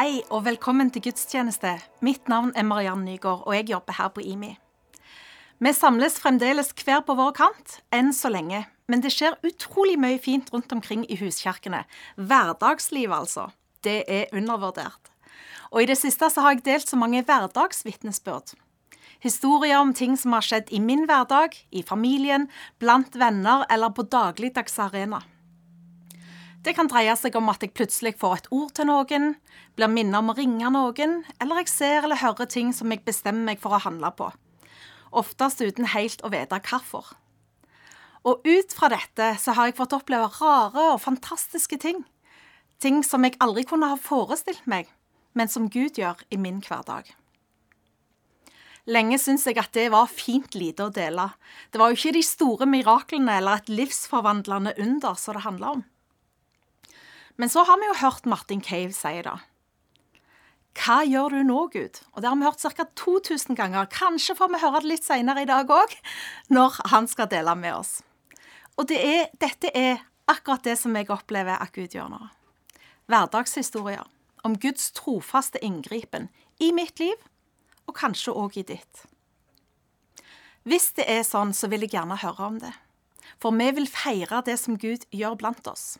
Hei og velkommen til gudstjeneste. Mitt navn er Mariann Nygaard, og jeg jobber her på IMI. Vi samles fremdeles hver på vår kant, enn så lenge. Men det skjer utrolig mye fint rundt omkring i huskirkene. Hverdagslivet, altså. Det er undervurdert. Og i det siste så har jeg delt så mange hverdagsvitnesbyrd. Historier om ting som har skjedd i min hverdag, i familien, blant venner eller på dagligdags arena. Det kan dreie seg om at jeg plutselig får et ord til noen, blir minnet om å ringe noen, eller jeg ser eller hører ting som jeg bestemmer meg for å handle på. Oftest uten helt å vite hvorfor. Og ut fra dette så har jeg fått oppleve rare og fantastiske ting. Ting som jeg aldri kunne ha forestilt meg, men som Gud gjør i min hverdag. Lenge syntes jeg at det var fint lite å dele. Det var jo ikke de store miraklene eller et livsforvandlende under som det handla om. Men så har vi jo hørt Martin Cave si det. Hva gjør du nå, Gud? Og Det har vi hørt ca. 2000 ganger. Kanskje får vi høre det litt senere i dag òg, når han skal dele med oss. Og det er, dette er akkurat det som jeg opplever at Gud gjør nå. Hverdagshistorier om Guds trofaste inngripen i mitt liv, og kanskje òg i ditt. Hvis det er sånn, så vil jeg gjerne høre om det. For vi vil feire det som Gud gjør blant oss.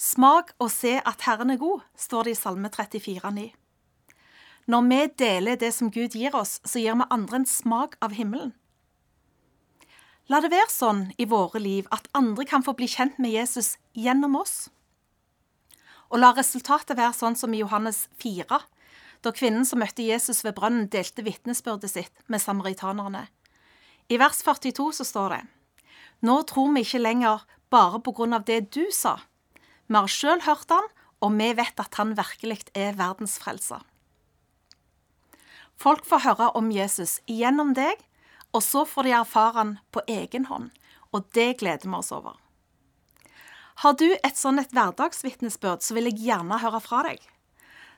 Smak og se at Herren er god, står det i Salme 34, 34,9. Når vi deler det som Gud gir oss, så gir vi andre en smak av himmelen. La det være sånn i våre liv at andre kan få bli kjent med Jesus gjennom oss. Og la resultatet være sånn som i Johannes 4, da kvinnen som møtte Jesus ved brønnen, delte vitnesbyrdet sitt med samaritanerne. I vers 42 så står det:" Nå tror vi ikke lenger bare på grunn av det du sa, vi har sjøl hørt han, og vi vet at han virkelig er verdensfrelser. Folk får høre om Jesus gjennom deg, og så får de erfare han på egen hånd. Og det gleder vi oss over. Har du et sånn et hverdagsvitnesbyrd, så vil jeg gjerne høre fra deg.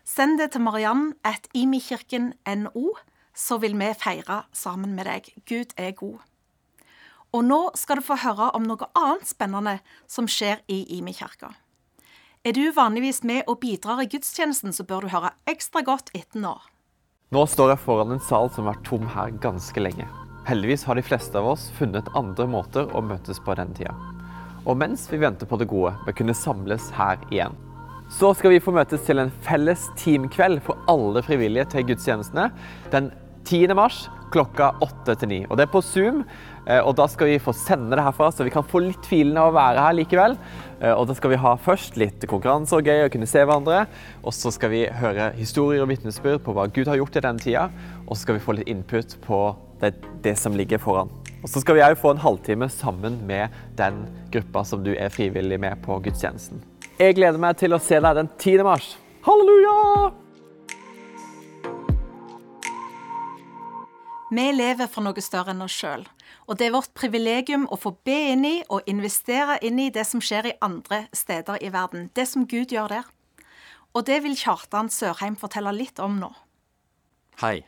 Send det til Mariann at imikirken.no, så vil vi feire sammen med deg. Gud er god. Og nå skal du få høre om noe annet spennende som skjer i Imi kirka. Er du vanligvis med og bidrar i gudstjenesten, så bør du høre ekstra godt etter nå. Nå står jeg foran en sal som har vært tom her ganske lenge. Heldigvis har de fleste av oss funnet andre måter å møtes på den tida. Og mens vi venter på det gode, bør kunne samles her igjen. Så skal vi få møtes til en felles teamkveld for alle frivillige til gudstjenestene den 10. mars klokka 8 til 9. Og det er på Zoom. Eh, og da skal vi få sende det herfra, så vi kan få litt filen av å være her likevel. Eh, og da skal vi ha først litt konkurranse og gøy og kunne se hverandre. Og så skal vi høre historier og vitnesbyrd på hva Gud har gjort i den tida. Og så skal vi få litt input på det, det som ligger foran. Og så skal vi òg få en halvtime sammen med den gruppa som du er frivillig med på gudstjenesten. Jeg gleder meg til å se deg den 10. mars. Halleluja! Vi lever for noe større enn oss sjøl, og det er vårt privilegium å få be inn i og investere inn i det som skjer i andre steder i verden, det som Gud gjør der. Og det vil Kjartan Sørheim fortelle litt om nå. Hei.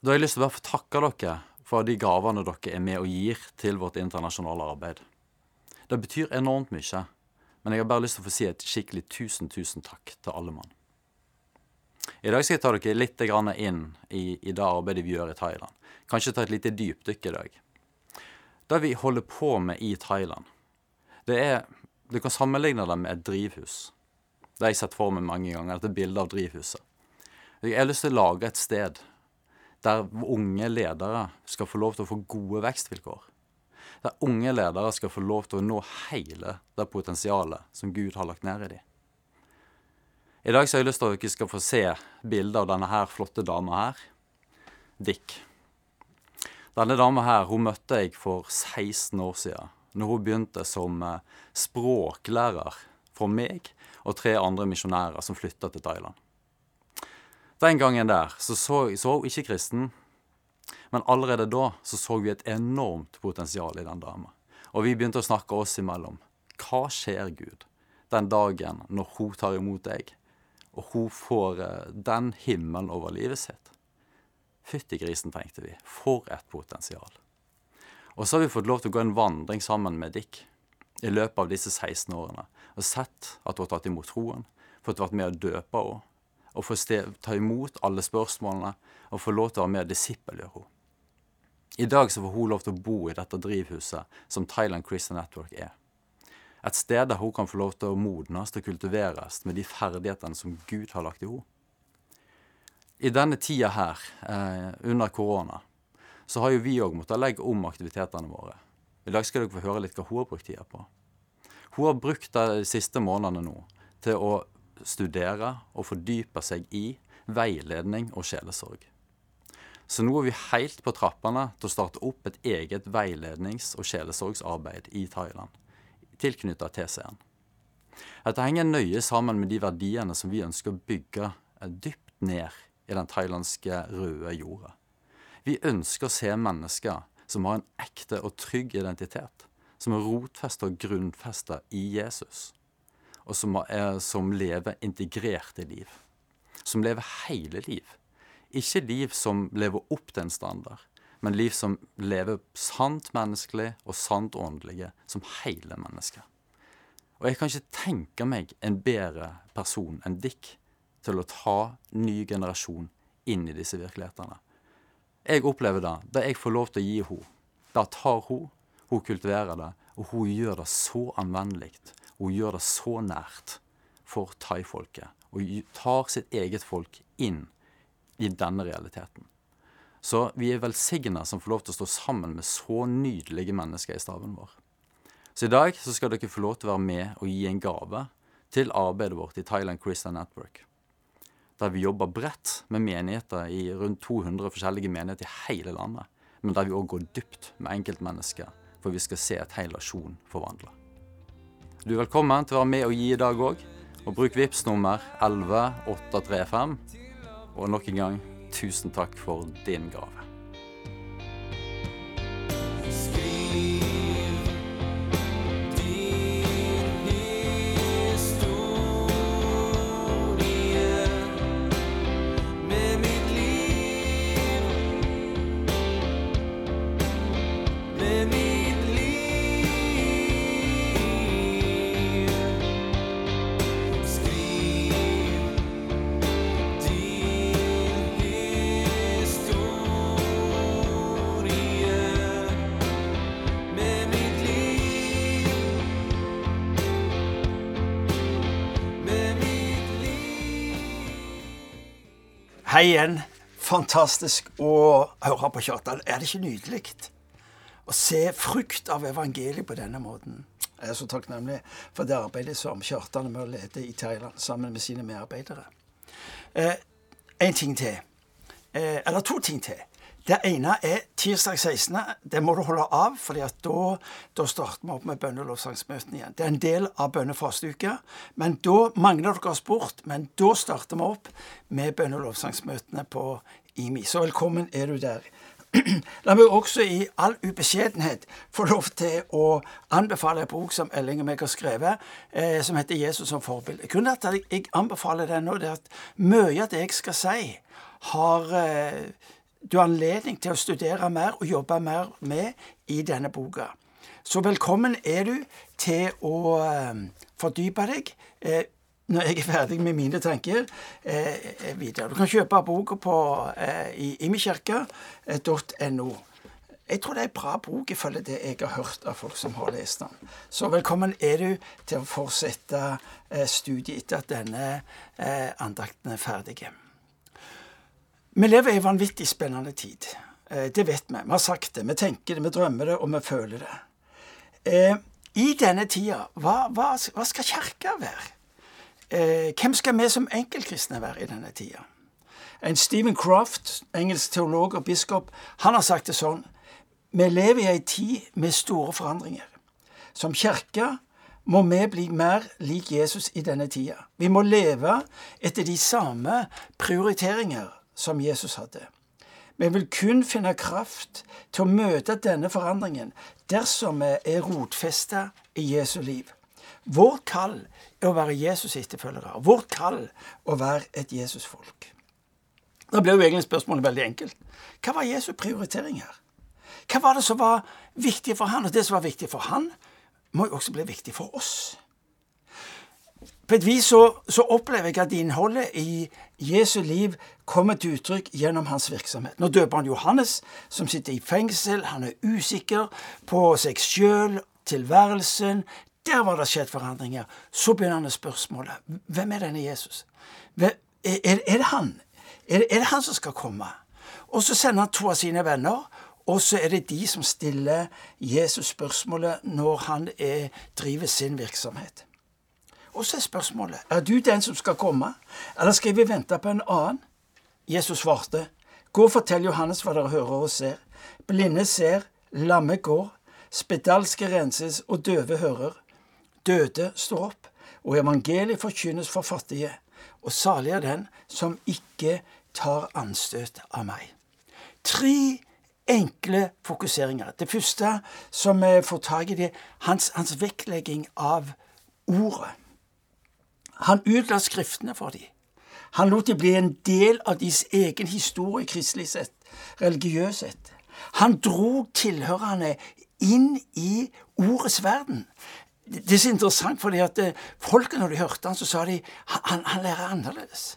Da har jeg lyst til å bare få takke dere for de gavene dere er med og gir til vårt internasjonale arbeid. Det betyr enormt mye, men jeg har bare lyst til å få si et skikkelig tusen, tusen takk til alle mann. I dag skal jeg ta dere litt inn i, i det arbeidet vi gjør i Thailand. Kanskje ta et lite dypdykk i dag. Det vi holder på med i Thailand, det er Du kan sammenligne det med et drivhus. Det har jeg sett for meg mange ganger, dette bildet av drivhuset. Jeg har lyst til å lage et sted der unge ledere skal få lov til å få gode vekstvilkår. Der unge ledere skal få lov til å nå hele det potensialet som Gud har lagt ned i dem. I dag så har jeg lyst til at dere skal få se bildet av denne her flotte dama her. Dick. Denne dama her hun møtte jeg for 16 år siden, når hun begynte som eh, språklærer for meg og tre andre misjonærer som flytta til Thailand. Den gangen der så, så, så hun ikke kristen, men allerede da så, så vi et enormt potensial i den dama. Og vi begynte å snakke oss imellom. Hva skjer, Gud, den dagen når hun tar imot deg? Og hun får eh, den himmelen over livet sitt. Fytti grisen, tenkte vi. For et potensial. Og så har vi fått lov til å gå en vandring sammen med Dick i løpet av disse 16 årene og sett at hun har tatt imot troen. fått vært med å døpe henne, og få ta imot alle spørsmålene og få lov til å være med og disippelgjøre henne. I dag så får hun lov til å bo i dette drivhuset som Thailand Christian Network er. Et sted der hun kan få lov til å modnes og kultiveres med de ferdighetene som Gud har lagt i henne. I denne tida her, eh, under korona, så har jo vi òg måttet legge om aktivitetene våre. I dag skal dere få høre litt hva hun har brukt tida på. Hun har brukt de siste månedene nå til å studere og fordype seg i veiledning og sjelesorg. Så nå er vi helt på trappene til å starte opp et eget veilednings- og sjelesorgsarbeid i Thailand, tilknytta TCN. Dette henger nøye sammen med de verdiene som vi ønsker å bygge dypt ned i den thailandske røde jorda. Vi ønsker å se mennesker som har en ekte og trygg identitet, som er rotfesta og grunnfesta i Jesus, og som, er, som lever integrerte liv. Som lever hele liv ikke liv som lever opp til en standard, men liv som lever sant menneskelig og sant åndelige, som hele mennesker. Og jeg kan ikke tenke meg en bedre person enn Dick til å ta ny generasjon inn i disse virkelighetene. Jeg opplever det. Det jeg får lov til å gi henne, da tar hun, hun kultiverer det, og hun gjør det så anvendelig. Hun gjør det så nært for thaifolket. Og tar sitt eget folk inn i denne realiteten. Så vi er velsigna som får lov til å stå sammen med så nydelige mennesker i staben vår. Så i dag så skal dere få lov til å være med og gi en gave til arbeidet vårt i Thailand Christian Network. Der vi jobber bredt med menigheter i rundt 200 forskjellige menigheter i hele landet. Men der vi òg går dypt med enkeltmennesker, for vi skal se et hel nasjon forvandla. Du er velkommen til å være med og gi i dag òg. Og bruk VIPS nummer 11835 og nok en gang, tusen takk for din gave. Hei igjen. Fantastisk å høre på Kjartan. Er det ikke nydelig å se frukt av evangeliet på denne måten? Jeg er så takknemlig for det arbeidet som Kjartan er med å lede i Thailand sammen med sine medarbeidere. Eh, en ting til. Eh, eller to ting til. Det ene er tirsdag 16. Det må du holde av, for da, da, starter vi opp med bønnelovsangsmøtene igjen. Det er en del av bønnefasteuka, men da mangler dere oss bort. Men da starter vi opp med bønnelovsangsmøtene på IMI. Så velkommen er du der. La meg også i all ubeskjedenhet få lov til å anbefale en bok som Elling og meg har skrevet, eh, som heter 'Jesus som forbilde'. Grunnen til at jeg anbefaler den nå, det er at mye av det jeg skal si, har eh, du har anledning til å studere mer og jobbe mer med i denne boka. Så velkommen er du til å uh, fordype deg uh, når jeg er ferdig med mine tanker uh, videre. Du kan kjøpe boka på i imekirka.no. Jeg tror det er en bra bok ifølge det jeg har hørt av folk som har lest den. Så velkommen er du til å fortsette studiet etter at denne andakten er ferdig. Vi lever i en vanvittig spennende tid. Eh, det vet vi. Vi har sagt det. Vi tenker det, vi drømmer det, og vi føler det. Eh, I denne tida, hva, hva, hva skal Kirka være? Eh, hvem skal vi som enkeltkristne være i denne tida? En Stephen Croft, engelsk teolog og biskop, han har sagt det sånn Vi lever i ei tid med store forandringer. Som kirke må vi bli mer lik Jesus i denne tida. Vi må leve etter de samme prioriteringer som Jesus hadde. Vi vil kun finne kraft til å møte denne forandringen dersom vi er rotfesta i Jesu liv. Vårt kall er å være Jesus' etterfølgere. Vårt kall å være et Jesus-folk. Da blir jo egentlig spørsmålet veldig enkelt. Hva var Jesu prioritering her? Hva var det som var viktig for han? Og det som var viktig for han, må jo også bli viktig for oss. På et vis så, så, opplever jeg at innholdet i Jesu liv kommer til uttrykk gjennom hans virksomhet. Nå døper han Johannes, som sitter i fengsel. Han er usikker på seg sjøl, tilværelsen. Der var det skjedd forandringer. Så begynner han spørsmålet hvem er denne Jesus? Er, er, er det han? Er er det han som skal komme? Og så sender han to av sine venner. Og så er det de som stiller Jesus spørsmålet når han er, driver sin virksomhet. Og så er spørsmålet er du den som skal komme, eller skal vi vente på en annen? Jesus svarte, Gå og fortell Johannes hva dere hører og ser. Blinde ser, lamme går, spedalske renses og døve hører. Døde står opp, og evangeliet forkynnes for fattige. Og salig er den som ikke tar anstøt av meg. Tre enkle fokuseringer. Det første som vi får tak i, det hans, hans vektlegging av ordet. Han utla Skriftene for dem. Han lot dem bli en del av deres egen historie, kristelig sett, religiøst sett. Han dro tilhørerne inn i ordets verden. Det er så interessant, fordi at eh, folket, når de hørte han, så sa de han, han lærer annerledes.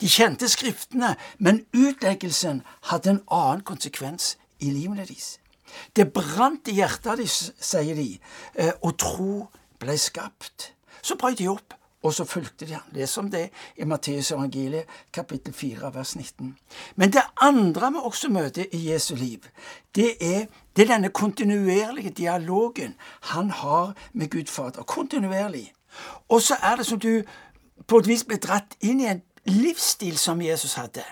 De kjente Skriftene, men utleggelsen hadde en annen konsekvens i livene deres. Det brant i hjertet deres, sier de, eh, og tro ble skapt. Så brøt de opp og så fulgte de han. Les om det i Matteus evangeliet, kapittel 4, vers 19. Men det andre vi også møter i Jesu liv, det er, det er denne kontinuerlige dialogen han har med Gud Fader. Kontinuerlig. Og så er det som du på et vis blir dratt inn i en livsstil som Jesus hadde.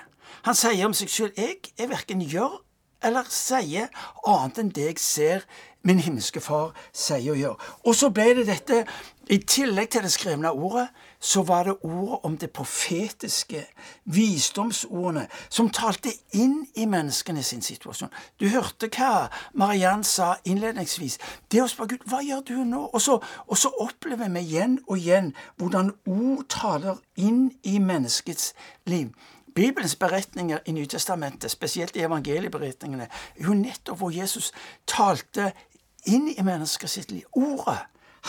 Han sier om seg selv 'Jeg er verken gjør eller sier annet enn det jeg ser min himmelske Far sier og gjør. Og så ble det dette I tillegg til det skrevne ordet, så var det ordet om det profetiske, visdomsordene, som talte inn i menneskene sin situasjon. Du hørte hva Mariann sa innledningsvis. Det å spørre Gud, hva gjør du nå? Og så, og så opplever vi igjen og igjen hvordan ord taler inn i menneskets liv. Bibelens beretninger i Nytestamentet, spesielt i evangelieberetningene, er jo nettopp hvor Jesus talte inn i mennesker sitt liv. Ordet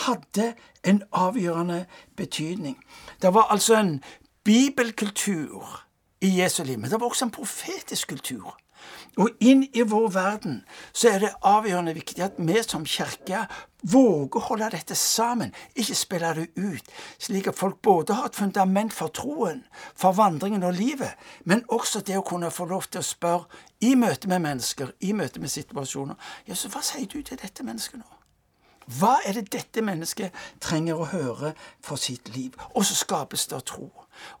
hadde en avgjørende betydning. Det var altså en bibelkultur i Jesu liv, men det var også en profetisk kultur. Og inn i vår verden så er det avgjørende viktig at vi som kirke våger å holde dette sammen, ikke spille det ut, slik at folk både har et fundament for troen, for vandringen og livet, men også det å kunne få lov til å spørre i møte med mennesker, i møte med situasjoner Ja, så hva sier du til dette mennesket nå? Hva er det dette mennesket trenger å høre for sitt liv? Og så skapes det tro.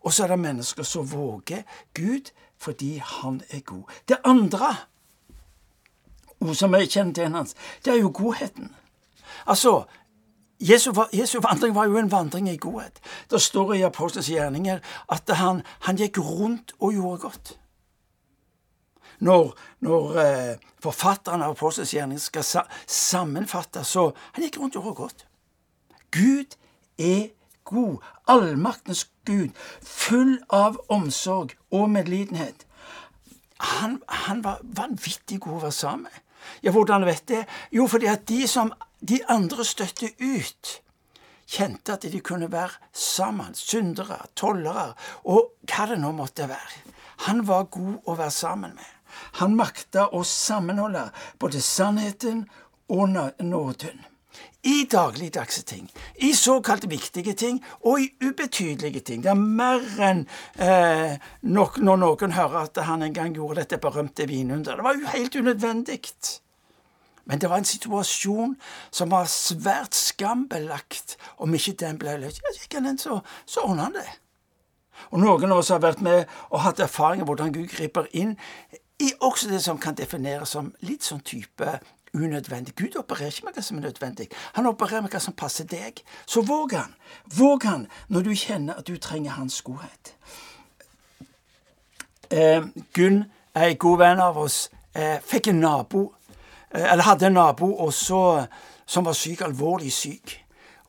Og så er det mennesker som våger Gud fordi han er god. Det andre som er kjent til hans, det er jo godheten. Altså, Jesu, Jesu, vandring var jo en vandring i godhet. Det står i Apostels gjerninger at han, han, gikk rundt og gjorde godt. Når, når eh, forfatteren av Apostels gjerninger skal sa, sammenfatte, så Han gikk rundt og gjorde godt. Gud er god, allmaktens Gud, full av omsorg og medlidenhet. Han, han var vanvittig god å være sammen med. Ja, hvordan vet det? Jo, fordi at de som de andre støtte ut, kjente at de kunne være sammen. Syndere, tollere og hva det nå måtte være. Han var god å være sammen med. Han makta å sammenholde både sannheten og nåden i dagligdagse ting, i såkalt viktige ting og i ubetydelige ting. Det er mer enn eh, nok når noen hører at han en gang gjorde dette berømte vinunderet. Det var jo helt unødvendig. Men det var en situasjon som var svært skambelagt om ikke den ble løst. Ja, gikk han den, så, så ordna han det. Og noen av oss har vært med og hatt erfaring med hvordan Gud griper inn i også det som kan defineres som litt sånn type unødvendig. Gud opererer ikke med hva som er nødvendig. Han opererer med hva som passer deg. Så våg han. Våg han når du kjenner at du trenger hans godhet. Eh, Gunn, en god venn av oss, eh, fikk en nabo, eh, eller hadde en nabo også, som var syk, alvorlig syk.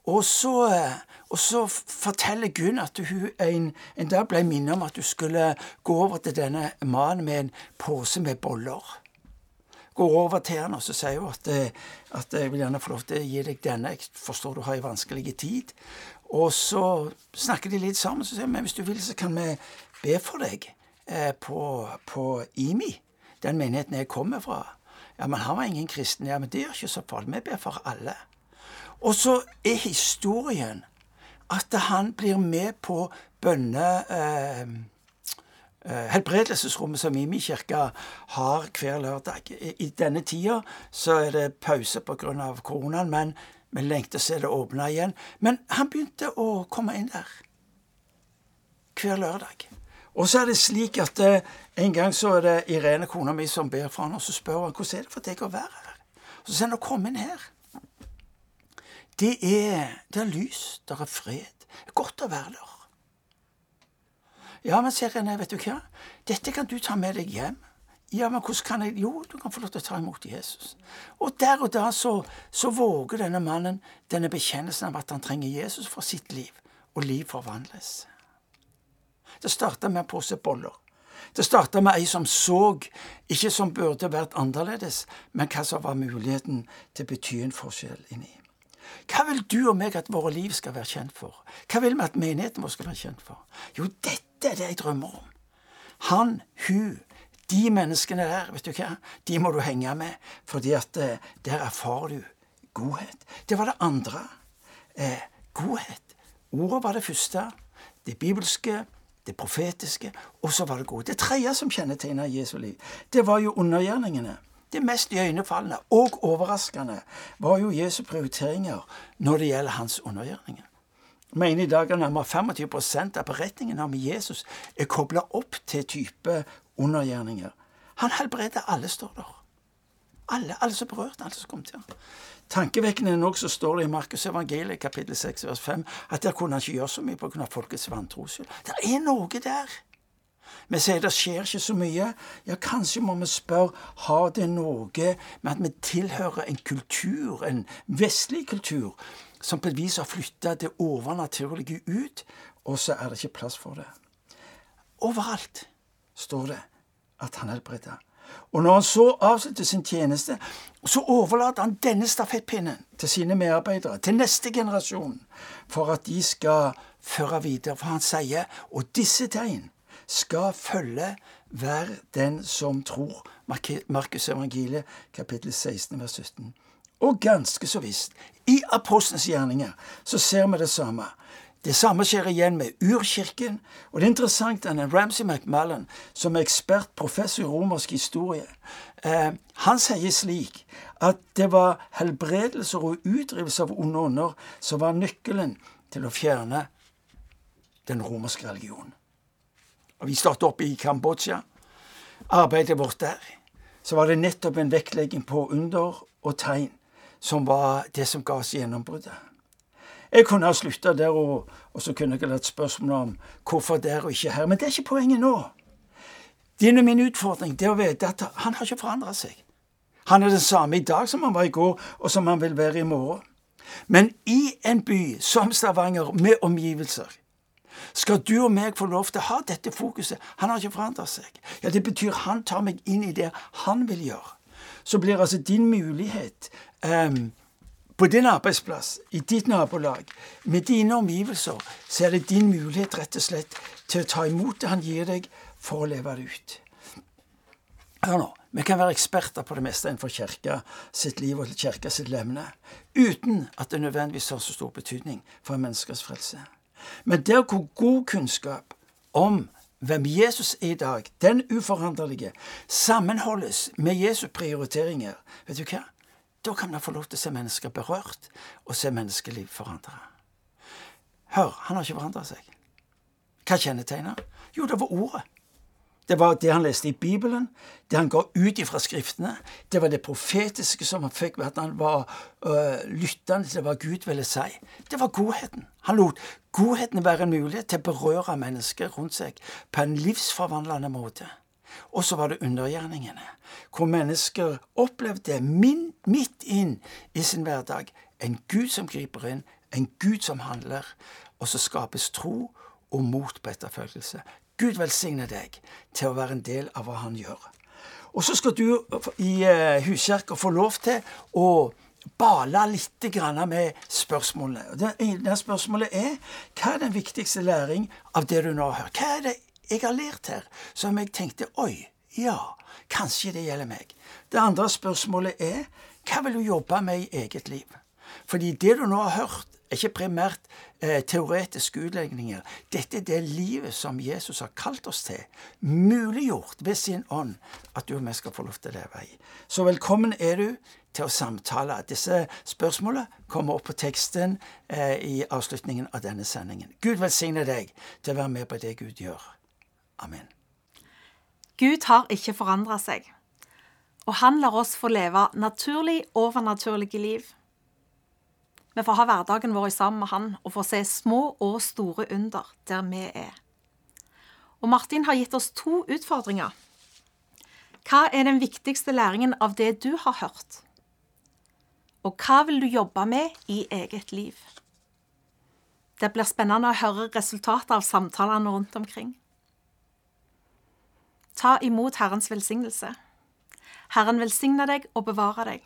Og så, eh, og så forteller Gunn at hun en, en dag ble minnet om at hun skulle gå over til denne mannen med en pose med boller går over til han og så sier hun at, eh, at, jeg vil gjerne få lov til å gi deg denne. Jeg forstår du har en vanskelig tid. Og så snakker de litt sammen, så sier vi hvis du vil, så kan vi be for deg eh, på, på IMI, den menigheten jeg kommer fra. Ja, men han var ingen kristen. Ja, men det gjør ikke så farlig. Vi ber for alle. Og så er historien at han blir med på bønne... Eh, helbredelsesrommet som Mimi kirke har hver lørdag. I denne tida så er det pause pga. koronaen, men vi lengter å se det åpne igjen. Men han begynte å komme inn der hver lørdag. Og så er det slik at eh, en gang så er det Irene, kona mi, som ber for han, og så spør han hvordan er det for deg å være her. Så sier han å komme inn her. Det er, det er lys, det er fred. Godt å være der. Ja, men sier René, vet du hva? Dette kan du ta med deg hjem. Ja, men hvordan kan jeg Jo, du kan få lov til å ta imot Jesus. Og der og da så, så våger denne mannen denne bekjennelsen av at han trenger Jesus for sitt liv, og liv forvandles. Det starta med en pose boller. Det starta med ei som så, ikke som burde vært annerledes, men hva som var muligheten til å bety en forskjell inni. Hva vil du og meg at våre liv skal være kjent for? Hva vil vi at menigheten vår skal være kjent for? Jo, dette dette er det jeg drømmer om. Han, hun, de menneskene der, vet du hva, de må du henge med, fordi at eh, der erfarer du godhet. Det var det andre. Eh, godhet. Ordet var det første. Det bibelske, det profetiske, og så var det gode. Det tredje som kjennetegna Jesu liv, det var jo undergjerningene. Det mest iøynefallende og overraskende var jo Jesu prioriteringer når det gjelder hans undergjerninger mener i dag at nærmere 25% av beretningen om Jesus er kobla opp til type undergjerninger. Han helbreder alle, står der. Alle, alle som berørte, alle som kom til ham. Tankevekkende nok så står det i Markus evangeliet kapittel 6 vers 5 at der kunne han ikke gjøre så mye på grunn av folkets vantro skyld. Det er noe der. Vi sier det skjer ikke så mye. Ja, kanskje må vi spørre har det noe med at vi tilhører en kultur, en vestlig kultur, som på et vis har flytta det overnaturlige ut, og så er det ikke plass for det. Overalt står det at han helbreder. Og når han så avslutter sin tjeneste, så overlater han denne stafettpinnen til sine medarbeidere, til neste generasjon, for at de skal føre videre. For han sier og disse tegn skal følge hver den som tror. Markus evangeliet, kapittel 16, vers 17. Og ganske så visst, i apostelens gjerninger så ser vi det samme. Det samme skjer igjen med urkirken. Og det er interessant at Ramsay McMullen, som er ekspert, professor i romersk historie, eh, han sier slik at det var helbredelser og utdrivelse av onde ånder som var nøkkelen til å fjerne den romerske religionen. Og Vi startet opp i Kambodsja. Arbeidet vårt der. Så var det nettopp en vektlegging på under og tegn som var det som ga oss gjennombruddet. Jeg kunne ha slutta der, og, og, så kunne jeg latt spørsmål om hvorfor der og ikke her. Men det er ikke poenget nå. Din og min utfordring det er å vite at han har ikke forandra seg. Han er den samme i dag som han var i går, og som han vil være i morgen. Men i en by som Stavanger, med omgivelser, skal du og meg få lov til å ha dette fokuset. Han har ikke forandra seg. Ja, Det betyr han tar meg inn i det han vil gjøre. Så blir altså din mulighet um, på din arbeidsplass, i ditt nabolag, med dine omgivelser, så er det din mulighet rett og slett til å ta imot det han gir deg, for å leve det ut. Hør nå. Vi kan være eksperter på det meste innenfor kirka sitt liv og kirka sitt levne, uten at det nødvendigvis har så stor betydning for en menneskers frelse. Men der hvor god kunnskap om hvem Jesus er i dag, den uforanderlige, sammenholdes med Jesu prioriteringer, vet du hva? Da kan vi få lov til å se mennesker berørt, og se menneskeliv forandre. Hør, han har ikke forandra seg. Hva kjennetegner? Jo, det var ordet. Det var det han leste i Bibelen, det han ga ut ifra Skriftene. Det var det profetiske som han fikk ved at han var øh, lyttende til hva Gud ville si. Det var godheten. Han lot godheten være en mulighet til å berøre mennesker rundt seg på en livsforvandlende måte. Og så var det undergjerningene, hvor mennesker opplevde min, midt inn i sin hverdag en Gud som griper inn, en Gud som handler, og så skapes tro og mot på etterfølgelse. Gud velsigne deg til å være en del av hva han gjør. Og så skal du i uh, huskirka få lov til å bale litt med spørsmålene. Det ene spørsmålet er hva er den viktigste læring av det du nå har hørt? Hva er det jeg har lært her som jeg tenkte oi, ja, kanskje det gjelder meg? Det andre spørsmålet er hva vil du jobbe med i eget liv? Fordi det du nå har hørt, er ikke primært eh, teoretiske utlegninger. Dette er det livet som Jesus har kalt oss til, muliggjort ved sin ånd, at du og vi skal få lov til å leve i. Så velkommen er du til å samtale. Disse spørsmålene kommer opp på teksten eh, i avslutningen av denne sendingen. Gud velsigne deg til å være med på det Gud gjør. Amen. Gud har ikke forandra seg, og han lar oss få leve naturlig, overnaturlige liv. Vi får ha hverdagen vår sammen med han og får se små og store under der vi er. Og Martin har gitt oss to utfordringer. Hva er den viktigste læringen av det du har hørt? Og hva vil du jobbe med i eget liv? Det blir spennende å høre resultatet av samtalene rundt omkring. Ta imot Herrens velsignelse. Herren velsigne deg og bevare deg.